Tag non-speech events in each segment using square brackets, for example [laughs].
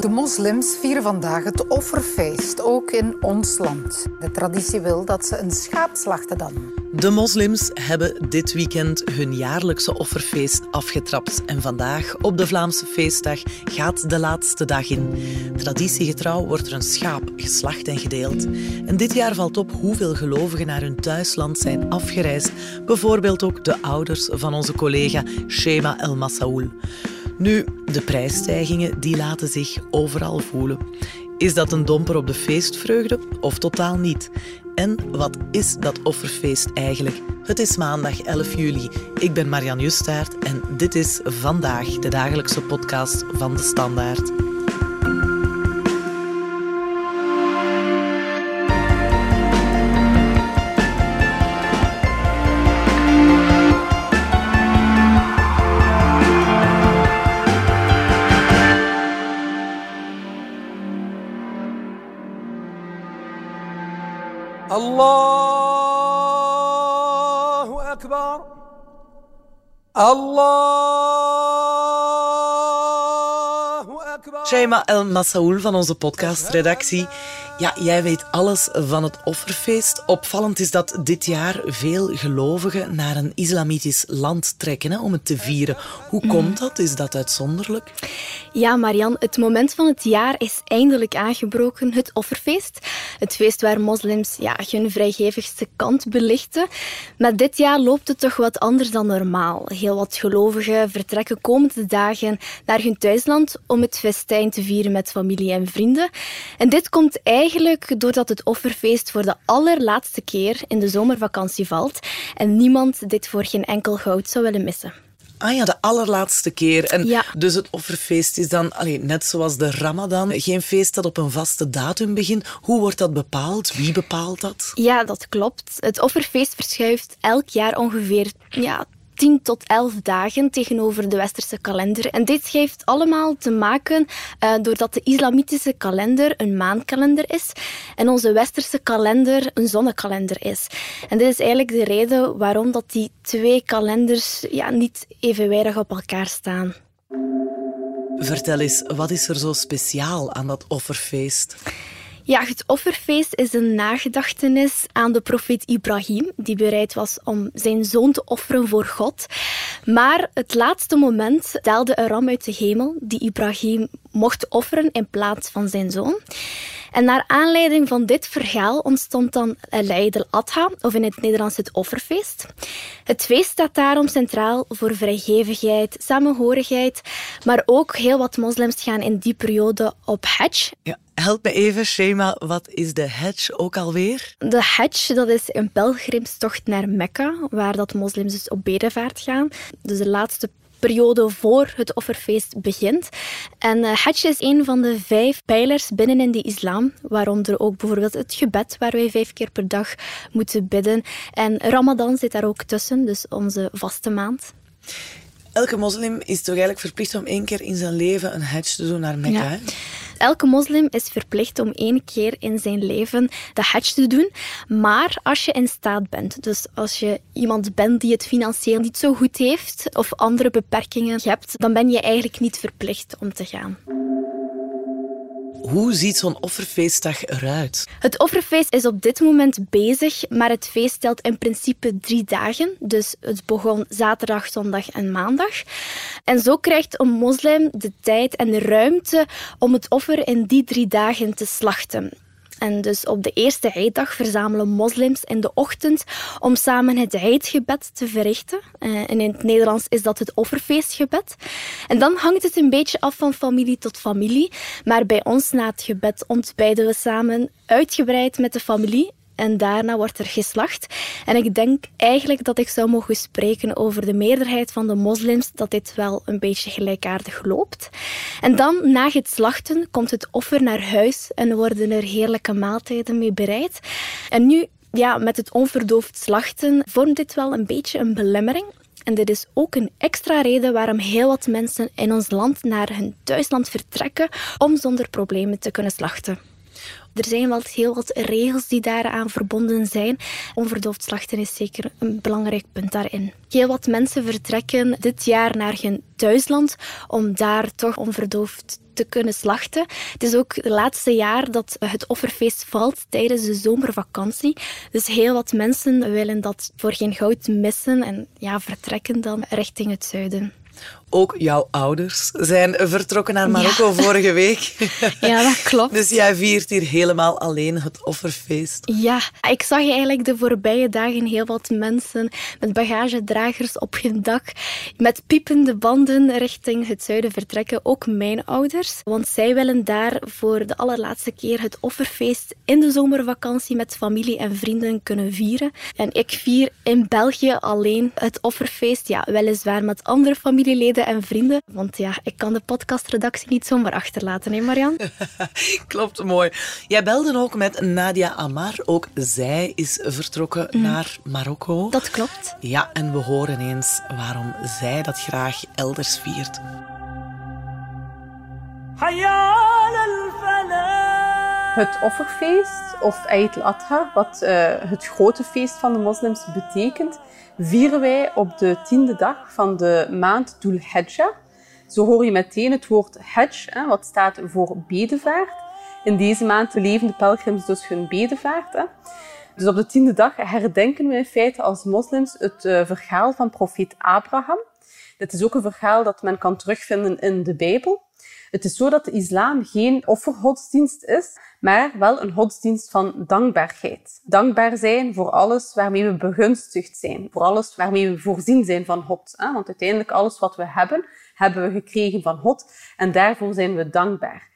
De moslims vieren vandaag het offerfeest, ook in ons land. De traditie wil dat ze een schaap slachten dan. De moslims hebben dit weekend hun jaarlijkse offerfeest afgetrapt. En vandaag, op de Vlaamse feestdag, gaat de laatste dag in. Traditiegetrouw wordt er een schaap geslacht en gedeeld. En dit jaar valt op hoeveel gelovigen naar hun thuisland zijn afgereisd. Bijvoorbeeld ook de ouders van onze collega Shema El Massaoul. Nu, de prijsstijgingen die laten zich overal voelen. Is dat een domper op de feestvreugde of totaal niet? En wat is dat offerfeest eigenlijk? Het is maandag 11 juli. Ik ben Marian Justaert en dit is vandaag de dagelijkse podcast van de Standaard. Allah Shaima El Massaoul van onze podcastredactie. Ja, jij weet alles van het offerfeest. Opvallend is dat dit jaar veel gelovigen naar een islamitisch land trekken hè, om het te vieren. Hoe komt dat? Is dat uitzonderlijk? Ja, Marian, het moment van het jaar is eindelijk aangebroken, het offerfeest. Het feest waar moslims ja, hun vrijgevigste kant belichten. Maar dit jaar loopt het toch wat anders dan normaal. Heel wat gelovigen vertrekken komende dagen naar hun thuisland om het festijn te vieren met familie en vrienden. En dit komt eigenlijk doordat het offerfeest voor de allerlaatste keer in de zomervakantie valt en niemand dit voor geen enkel goud zou willen missen. Ah ja, de allerlaatste keer. En Ja. dus het offerfeest is dan, allee, net zoals de Ramadan, geen feest dat op een vaste datum begint. Hoe wordt dat bepaald? Wie bepaalt dat? Ja, dat klopt. Het offerfeest verschuift elk jaar ongeveer ja, 10 tot 11 dagen tegenover de westerse kalender. En dit heeft allemaal te maken eh, doordat de islamitische kalender een maankalender is en onze westerse kalender een zonnekalender is. En dit is eigenlijk de reden waarom dat die twee kalenders ja, niet evenwijdig op elkaar staan. Vertel eens, wat is er zo speciaal aan dat offerfeest? Ja, het offerfeest is een nagedachtenis aan de profeet Ibrahim, die bereid was om zijn zoon te offeren voor God. Maar het laatste moment daalde een ram uit de hemel die Ibrahim mocht offeren in plaats van zijn zoon. En naar aanleiding van dit verhaal ontstond dan Eid al-Adha, of in het Nederlands het offerfeest. Het feest staat daarom centraal voor vrijgevigheid, samenhorigheid, maar ook heel wat moslims gaan in die periode op hajj, Ja, help me even, Shema, wat is de Hajj ook alweer? De Hajj, dat is een pelgrimstocht naar Mekka, waar dat moslims dus op bedevaart gaan. Dus de laatste periode voor het offerfeest begint. En eh, Hajj is een van de vijf pijlers binnen in de islam, waaronder ook bijvoorbeeld het gebed, waar wij vijf keer per dag moeten bidden. En Ramadan zit daar ook tussen, dus onze vaste maand. Elke moslim is toch eigenlijk verplicht om één keer in zijn leven een Hajj te doen naar Mekka, Ja. hè? Elke moslim is verplicht om één keer in zijn leven de hajj te doen. Maar als je in staat bent, dus als je iemand bent die het financieel niet zo goed heeft of andere beperkingen hebt, dan ben je eigenlijk niet verplicht om te gaan. Hoe ziet zo'n offerfeestdag eruit? Het offerfeest is op dit moment bezig, maar het feest telt in principe drie dagen. Dus het begon zaterdag, zondag en maandag. En zo krijgt een moslim de tijd en de ruimte om het offer in die drie dagen te slachten. En dus op de eerste Eiddag verzamelen moslims in de ochtend om samen het Eidgebed te verrichten. Eh, in het Nederlands is dat het offerfeestgebed. En dan hangt het een beetje af van familie tot familie. Maar bij ons na het gebed ontbijden we samen uitgebreid met de familie. En daarna wordt er geslacht. En ik denk eigenlijk dat ik zou mogen spreken over de meerderheid van de moslims, dat dit wel een beetje gelijkaardig loopt. En dan, na het slachten, komt het offer naar huis en worden er heerlijke maaltijden mee bereid. En nu, ja, met het onverdoofd slachten, vormt dit wel een beetje een belemmering. En dit is ook een extra reden waarom heel wat mensen in ons land naar hun thuisland vertrekken om zonder problemen te kunnen slachten. Er zijn wel heel wat regels die daaraan verbonden zijn. Onverdoofd slachten is zeker een belangrijk punt daarin. Heel wat mensen vertrekken dit jaar naar hun thuisland om daar toch onverdoofd te kunnen slachten. Het is ook het laatste jaar dat het offerfeest valt tijdens de zomervakantie. Dus heel wat mensen willen dat voor geen goud missen en ja, vertrekken dan richting het zuiden. Ook jouw ouders zijn vertrokken naar Marokko vorige week. [laughs] Ja, dat klopt. Dus jij viert hier helemaal alleen het offerfeest. Ja, ik zag eigenlijk de voorbije dagen heel wat mensen met bagagedragers op hun dak, met piepende banden richting het zuiden vertrekken. Ook mijn ouders, want zij willen daar voor de allerlaatste keer het offerfeest in de zomervakantie met familie en vrienden kunnen vieren. En ik vier in België alleen het offerfeest, ja, weliswaar met andere familieleden en vrienden. Want ja, ik kan de podcastredactie niet zomaar achterlaten, hè Marian? [laughs] Klopt, mooi. Jij belde ook met Nadia Amar. Ook zij is vertrokken naar Marokko. Dat klopt. Ja, en we horen eens waarom zij dat graag elders viert. Het offerfeest, of Eid al-Adha, wat uh, het grote feest van de moslims betekent, vieren wij op de tiende dag van de maand Dhul Hijjah. Zo hoor je meteen het woord Hajj, hè, wat staat voor bedevaart. In deze maand beleven de pelgrims dus hun bedevaart. Hè. Dus op de tiende dag herdenken we in feite als moslims het uh, verhaal van profeet Abraham. Dit is ook een verhaal dat men kan terugvinden in de Bijbel. Het is zo dat de islam geen offergodsdienst is, maar wel een godsdienst van dankbaarheid. Dankbaar zijn voor alles waarmee we begunstigd zijn, voor alles waarmee we voorzien zijn van God. Want uiteindelijk alles wat we hebben, hebben we gekregen van God en daarvoor zijn we dankbaar.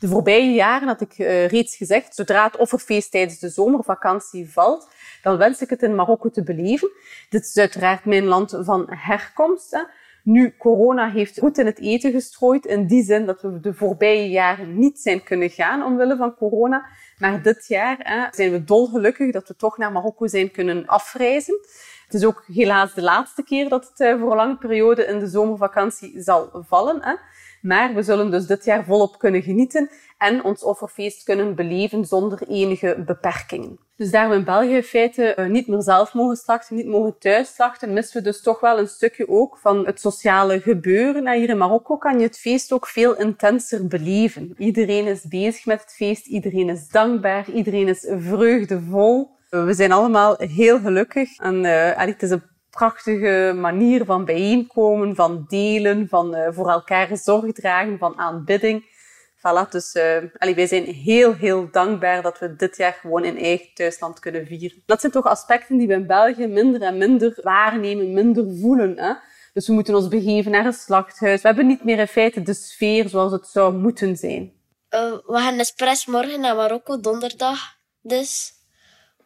De voorbije jaren had ik uh, reeds gezegd, zodra het offerfeest tijdens de zomervakantie valt, dan wens ik het in Marokko te beleven. Dit is uiteraard mijn land van herkomst. Nu, corona heeft goed in het eten gestrooid, in die zin dat we de voorbije jaren niet zijn kunnen gaan omwille van corona. Maar dit jaar hè, zijn we dolgelukkig dat we toch naar Marokko zijn kunnen afreizen. Het is ook helaas de laatste keer dat het eh, voor een lange periode in de zomervakantie zal vallen. Hè. Maar we zullen dus dit jaar volop kunnen genieten en ons offerfeest kunnen beleven zonder enige beperkingen. Dus daar we in België in feite uh, niet meer zelf mogen slachten, niet mogen thuis slachten, missen we dus toch wel een stukje ook van het sociale gebeuren. En hier in Marokko kan je het feest ook veel intenser beleven. Iedereen is bezig met het feest, iedereen is dankbaar, iedereen is vreugdevol. We zijn allemaal heel gelukkig en uh, het is een prachtige manier van bijeenkomen, van delen, van uh, voor elkaar zorg dragen, van aanbidding. Voilà, dus uh, wij zijn heel, heel dankbaar dat we dit jaar gewoon in eigen thuisland kunnen vieren. Dat zijn toch aspecten die we in België minder en minder waarnemen, minder voelen. Hè? Dus we moeten ons begeven naar een slachthuis. We hebben niet meer in feite de sfeer zoals het zou moeten zijn. Uh, we gaan expres morgen naar Marokko, donderdag dus.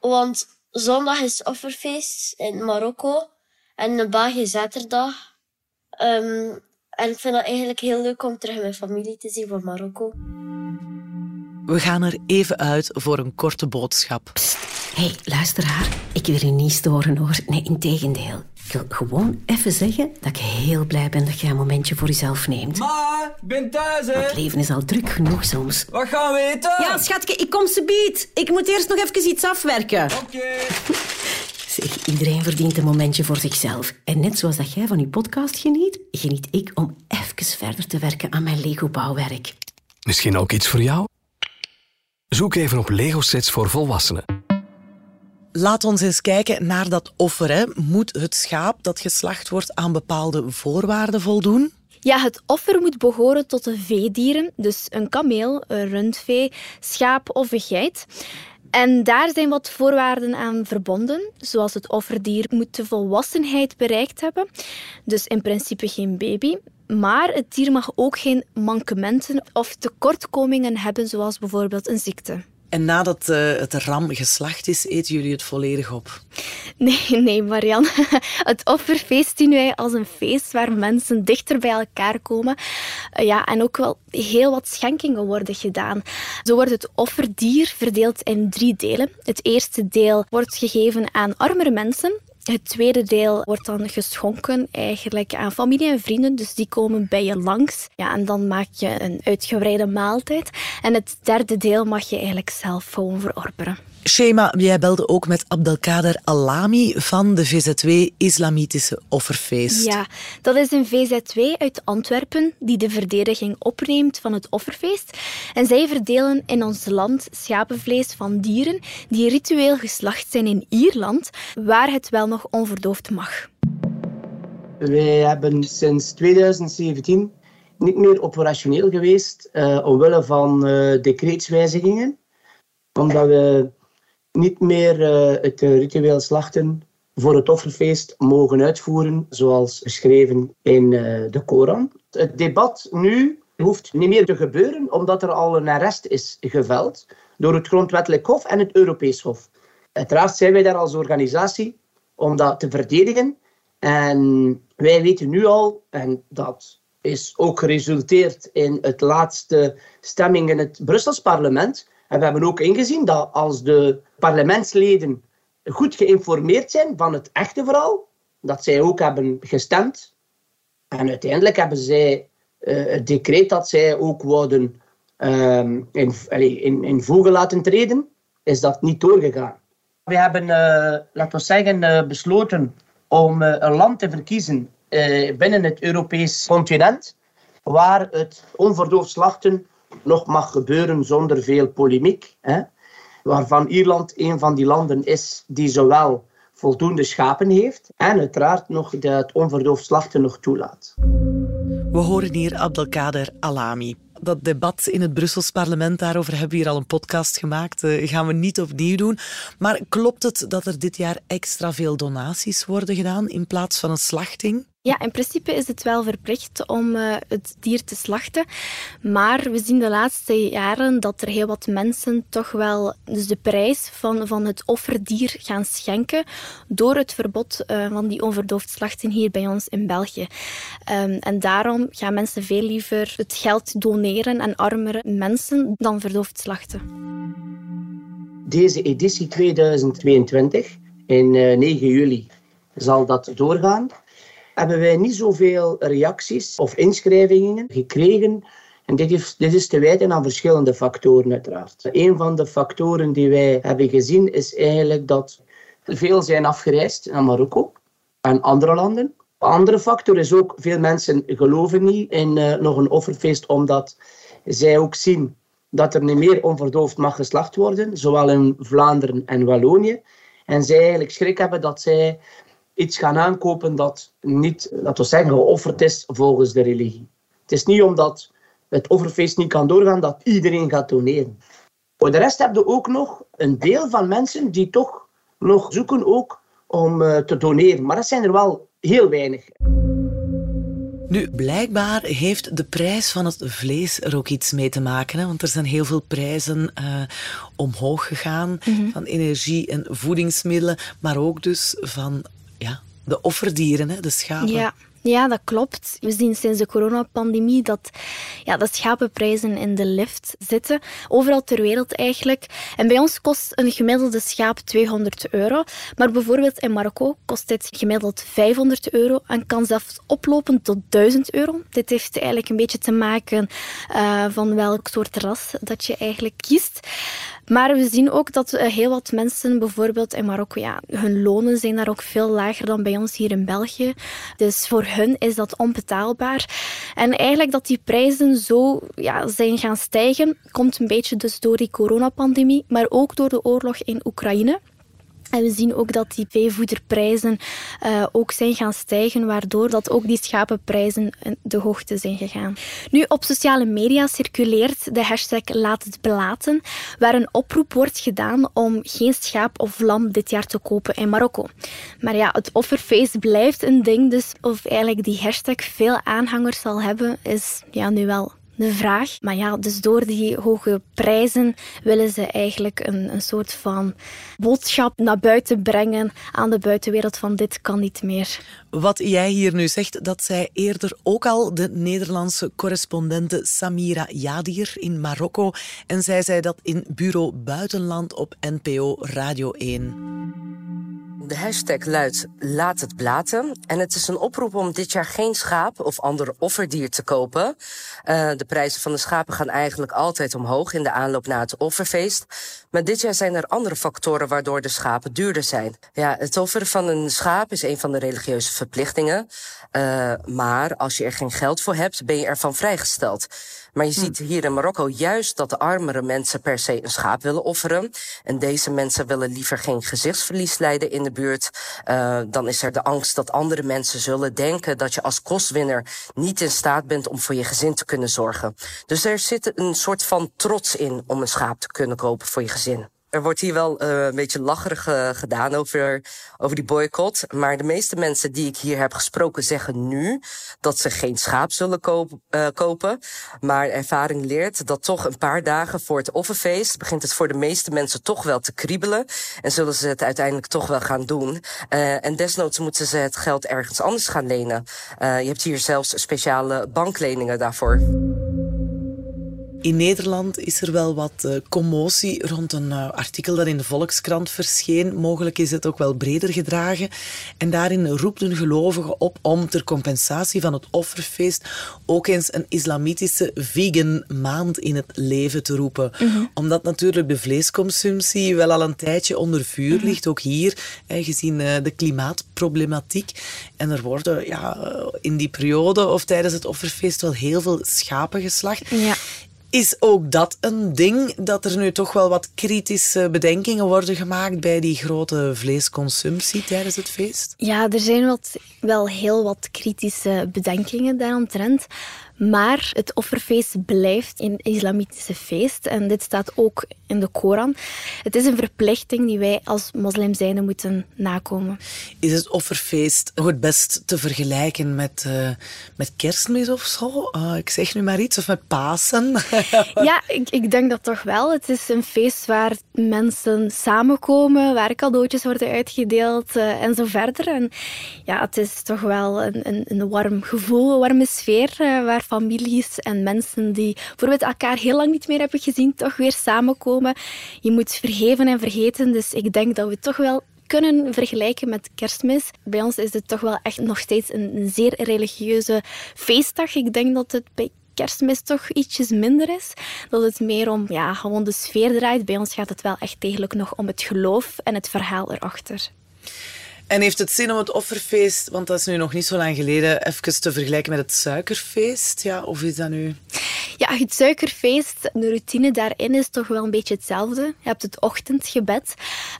Want zondag is offerfeest in Marokko en in België zaterdag. Um, en ik vind het eigenlijk heel leuk om terug mijn familie te zien van Marokko. We gaan er even uit voor een korte boodschap. Hé, hey, luister haar. Ik wil je niet storen hoor. Nee, in tegendeel. Ik wil gewoon even zeggen dat ik heel blij ben dat je een momentje voor jezelf neemt. Ma, ik ben thuis, hè. Het leven is al druk genoeg soms. Wat gaan we eten? Ja, schatje, ik kom subiet. Ik moet eerst nog even iets afwerken. Oké. Okay. Zeg, iedereen verdient een momentje voor zichzelf. En net zoals dat jij van je podcast geniet, geniet ik om even verder te werken aan mijn Lego-bouwwerk. Misschien ook iets voor jou? Zoek even op Lego-sets voor volwassenen. Laat ons eens kijken naar dat offer. Hè. Moet het schaap dat geslacht wordt aan bepaalde voorwaarden voldoen? Ja, het offer moet behoren tot de veedieren, dus een kameel, een rundvee, schaap of een geit. En daar zijn wat voorwaarden aan verbonden, zoals het offerdier moet de volwassenheid bereikt hebben, dus in principe geen baby. Maar het dier mag ook geen mankementen of tekortkomingen hebben, zoals bijvoorbeeld een ziekte. En nadat uh, het ram geslacht is, eten jullie het volledig op? Nee, nee, Marianne. [laughs] Het offerfeest zien wij als een feest waar mensen dichter bij elkaar komen. Uh, ja, en ook wel heel wat schenkingen worden gedaan. Zo wordt het offerdier verdeeld in drie delen. Het eerste deel wordt gegeven aan armere mensen Het tweede deel wordt dan geschonken eigenlijk aan familie en vrienden. Dus die komen bij je langs. Ja, en dan maak je een uitgebreide maaltijd. En het derde deel mag je eigenlijk zelf gewoon verorberen. Shema, jij belde ook met Abdelkader Alami van de VZW Islamitische Offerfeest. Ja, dat is een VZW uit Antwerpen die de verdediging opneemt van het offerfeest. En zij verdelen in ons land schapenvlees van dieren die ritueel geslacht zijn in Ierland, waar het wel nog onverdoofd mag. Wij hebben sinds 2017 niet meer operationeel geweest uh, omwille van uh, decreetswijzigingen omdat we niet meer uh, het ritueel slachten voor het offerfeest mogen uitvoeren, zoals beschreven in uh, de Koran. Het debat nu hoeft niet meer te gebeuren, omdat er al een arrest is geveld door het Grondwettelijk Hof en het Europees Hof. Uiteraard zijn wij daar als organisatie om dat te verdedigen. En wij weten nu al, en dat is ook geresulteerd in het laatste stemming in het Brussels parlement, en we hebben ook ingezien dat als de parlementsleden goed geïnformeerd zijn van het echte verhaal, dat zij ook hebben gestemd. En uiteindelijk hebben zij uh, het decreet dat zij ook wouden uh, in, in, in voegen laten treden, is dat niet doorgegaan. We hebben, uh, laten we zeggen, uh, besloten om een land te verkiezen binnen het Europees continent, waar het onverdoofd slachten nog mag gebeuren zonder veel polemiek. Hè? Waarvan Ierland een van die landen is die zowel voldoende schapen heeft en uiteraard nog het onverdoofd slachten nog toelaat. We horen hier Abdelkader Alami. Dat debat in het Brussels parlement, daarover hebben we hier al een podcast gemaakt. Uh, gaan we niet opnieuw doen. Maar klopt het dat er dit jaar extra veel donaties worden gedaan in plaats van een slachting? Ja, in principe is het wel verplicht om uh, het dier te slachten. Maar we zien de laatste jaren dat er heel wat mensen toch wel dus de prijs van, van het offerdier gaan schenken door het verbod uh, van die onverdoofd slachten hier bij ons in België. Um, en daarom gaan mensen veel liever het geld doneren aan armere mensen dan verdoofd slachten. Deze editie 2022, in uh, 9 juli, zal dat doorgaan hebben wij niet zoveel reacties of inschrijvingen gekregen. En dit is, dit is te wijten aan verschillende factoren uiteraard. Een van de factoren die wij hebben gezien is eigenlijk dat veel zijn afgereisd naar Marokko en andere landen. Een andere factor is ook, veel mensen geloven niet in uh, nog een offerfeest, omdat zij ook zien dat er niet meer onverdoofd mag geslacht worden, zowel in Vlaanderen en Wallonië. En zij eigenlijk schrik hebben dat zij iets gaan aankopen dat niet, laten we zeggen, geofferd is volgens de religie. Het is niet omdat het offerfeest niet kan doorgaan dat iedereen gaat doneren. Voor de rest heb je ook nog een deel van mensen die toch nog zoeken ook om uh, te doneren. Maar dat zijn er wel heel weinig. Nu, blijkbaar heeft de prijs van het vlees er ook iets mee te maken. Hè? Want er zijn heel veel prijzen uh, omhoog gegaan. Mm -hmm. Van energie en voedingsmiddelen. Maar ook dus van ja, de offerdieren, hè, de schapen. Ja. Ja, dat klopt. We zien sinds de coronapandemie dat ja, de schapenprijzen in de lift zitten. Overal ter wereld eigenlijk. En bij ons kost een gemiddelde schaap 200 euro. Maar bijvoorbeeld in Marokko kost dit gemiddeld 500 euro en kan zelfs oplopen tot 1000 euro. Dit heeft eigenlijk een beetje te maken uh, van welk soort ras dat je eigenlijk kiest. Maar we zien ook dat heel wat mensen, bijvoorbeeld in Marokko, ja, hun lonen zijn daar ook veel lager dan bij ons hier in België. Dus voor hun is dat onbetaalbaar. En eigenlijk dat die prijzen zo ja, zijn gaan stijgen, komt een beetje dus door die coronapandemie, maar ook door de oorlog in Oekraïne. En we zien ook dat die veevoederprijzen uh, ook zijn gaan stijgen, waardoor dat ook die schapenprijzen de hoogte zijn gegaan. Nu, op sociale media circuleert de hashtag Laat het belaten, waar een oproep wordt gedaan om geen schaap of lam dit jaar te kopen in Marokko. Maar ja, het offerfeest blijft een ding, dus of eigenlijk die hashtag veel aanhangers zal hebben, is ja, nu wel de vraag. Maar ja, dus door die hoge prijzen willen ze eigenlijk een, een soort van boodschap naar buiten brengen aan de buitenwereld van dit kan niet meer. Wat jij hier nu zegt, dat zei eerder ook al de Nederlandse correspondente Samira Yadir in Marokko. En zij zei dat in Bureau Buitenland op NPO Radio 1. De hashtag luidt Laat het blaten. En het is een oproep om dit jaar geen schaap of ander offerdier te kopen. Uh, de prijzen van de schapen gaan eigenlijk altijd omhoog in de aanloop naar het offerfeest. Maar dit jaar zijn er andere factoren waardoor de schapen duurder zijn. Ja, het offeren van een schaap is een van de religieuze verplichtingen. Uh, maar als je er geen geld voor hebt, ben je ervan vrijgesteld. Maar je hm. ziet hier in Marokko juist dat de armere mensen per se een schaap willen offeren. En deze mensen willen liever geen gezichtsverlies lijden in de buurt. Uh, dan is er de angst dat andere mensen zullen denken dat je als kostwinner niet in staat bent om voor je gezin te kunnen zorgen. Dus er zit een soort van trots in om een schaap te kunnen kopen voor je gezin. Er wordt hier wel uh, een beetje lacherig uh, gedaan over, over die boycott. Maar de meeste mensen die ik hier heb gesproken zeggen nu dat ze geen schaap zullen koop, uh, kopen. Maar ervaring leert dat toch een paar dagen voor het offerfeest begint het voor de meeste mensen toch wel te kriebelen. En zullen ze het uiteindelijk toch wel gaan doen. en desnoods moeten ze het geld ergens anders gaan lenen. je hebt hier zelfs speciale bankleningen daarvoor. In Nederland is er wel wat uh, commotie rond een uh, artikel dat in de Volkskrant verscheen. Mogelijk is het ook wel breder gedragen. En daarin roept een gelovige op om ter compensatie van het offerfeest ook eens een islamitische vegan maand in het leven te roepen. Mm Omdat natuurlijk de vleesconsumptie wel al een tijdje onder vuur mhm. ligt, ook hier, gezien uh, de klimaatproblematiek. En er worden ja, in die periode of tijdens het offerfeest wel heel veel schapen geslacht. Ja. Is ook dat een ding dat er nu toch wel wat kritische bedenkingen worden gemaakt bij die grote vleesconsumptie tijdens het feest? Ja, er zijn wat, wel heel wat kritische bedenkingen daaromtrent. Maar het offerfeest blijft een islamitische feest. En dit staat ook in de Koran. Het is een verplichting die wij als moslim zijnde moeten nakomen. Is het offerfeest nog het best te vergelijken met, uh, met kerstmis of zo? Uh, ik zeg nu maar iets. Of met Pasen? [laughs] ja, ik, ik denk dat toch wel. Het is een feest waar mensen samenkomen, waar cadeautjes worden uitgedeeld uh, en zo verder. En ja, het is toch wel een, een, een warm gevoel, een warme sfeer waar families en mensen die bijvoorbeeld elkaar heel lang niet meer hebben gezien, toch weer samenkomen. Je moet vergeven en vergeten. Dus ik denk dat we toch wel kunnen vergelijken met kerstmis. Bij ons is het toch wel echt nog steeds een, zeer religieuze feestdag. Ik denk dat het bij kerstmis toch ietsjes minder is. Dat het meer om ja, gewoon de sfeer draait. Bij ons gaat het wel echt degelijk nog om het geloof en het verhaal erachter. En heeft het zin om het offerfeest, want dat is nu nog niet zo lang geleden, even te vergelijken met het suikerfeest? Ja, of is dat nu... Ja, het suikerfeest, de routine daarin is toch wel een beetje hetzelfde. Je hebt het ochtendgebed,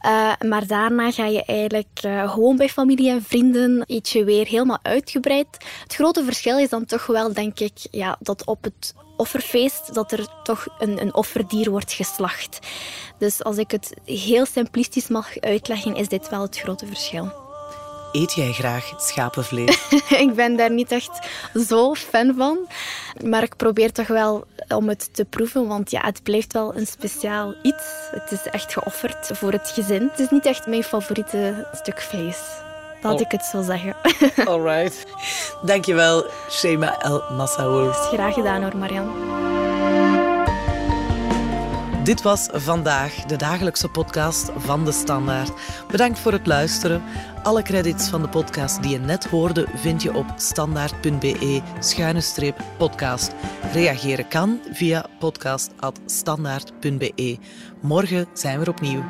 uh, maar daarna ga je eigenlijk uh, gewoon bij familie en vrienden ietsje weer helemaal uitgebreid. Het grote verschil is dan toch wel, denk ik, ja, dat op het offerfeest dat er toch een, een offerdier wordt geslacht. Dus als ik het heel simplistisch mag uitleggen, is dit wel het grote verschil. Eet jij graag schapenvlees? [laughs] ik ben daar niet echt zo fan van. Maar ik probeer toch wel om het te proeven, want ja, het blijft wel een speciaal iets. Het is echt geofferd voor het gezin. Het is niet echt mijn favoriete stuk vlees. Laat ik het zo zeggen. [laughs] Alright. Dankjewel, Shema El Massaoul. Graag gedaan hoor, Marian. Dit was vandaag de dagelijkse podcast van De Standaard. Bedankt voor het luisteren. Alle credits van de podcast die je net hoorde vind je op standaard.be-podcast. Reageren kan via podcast.standaard.be. Morgen zijn we opnieuw.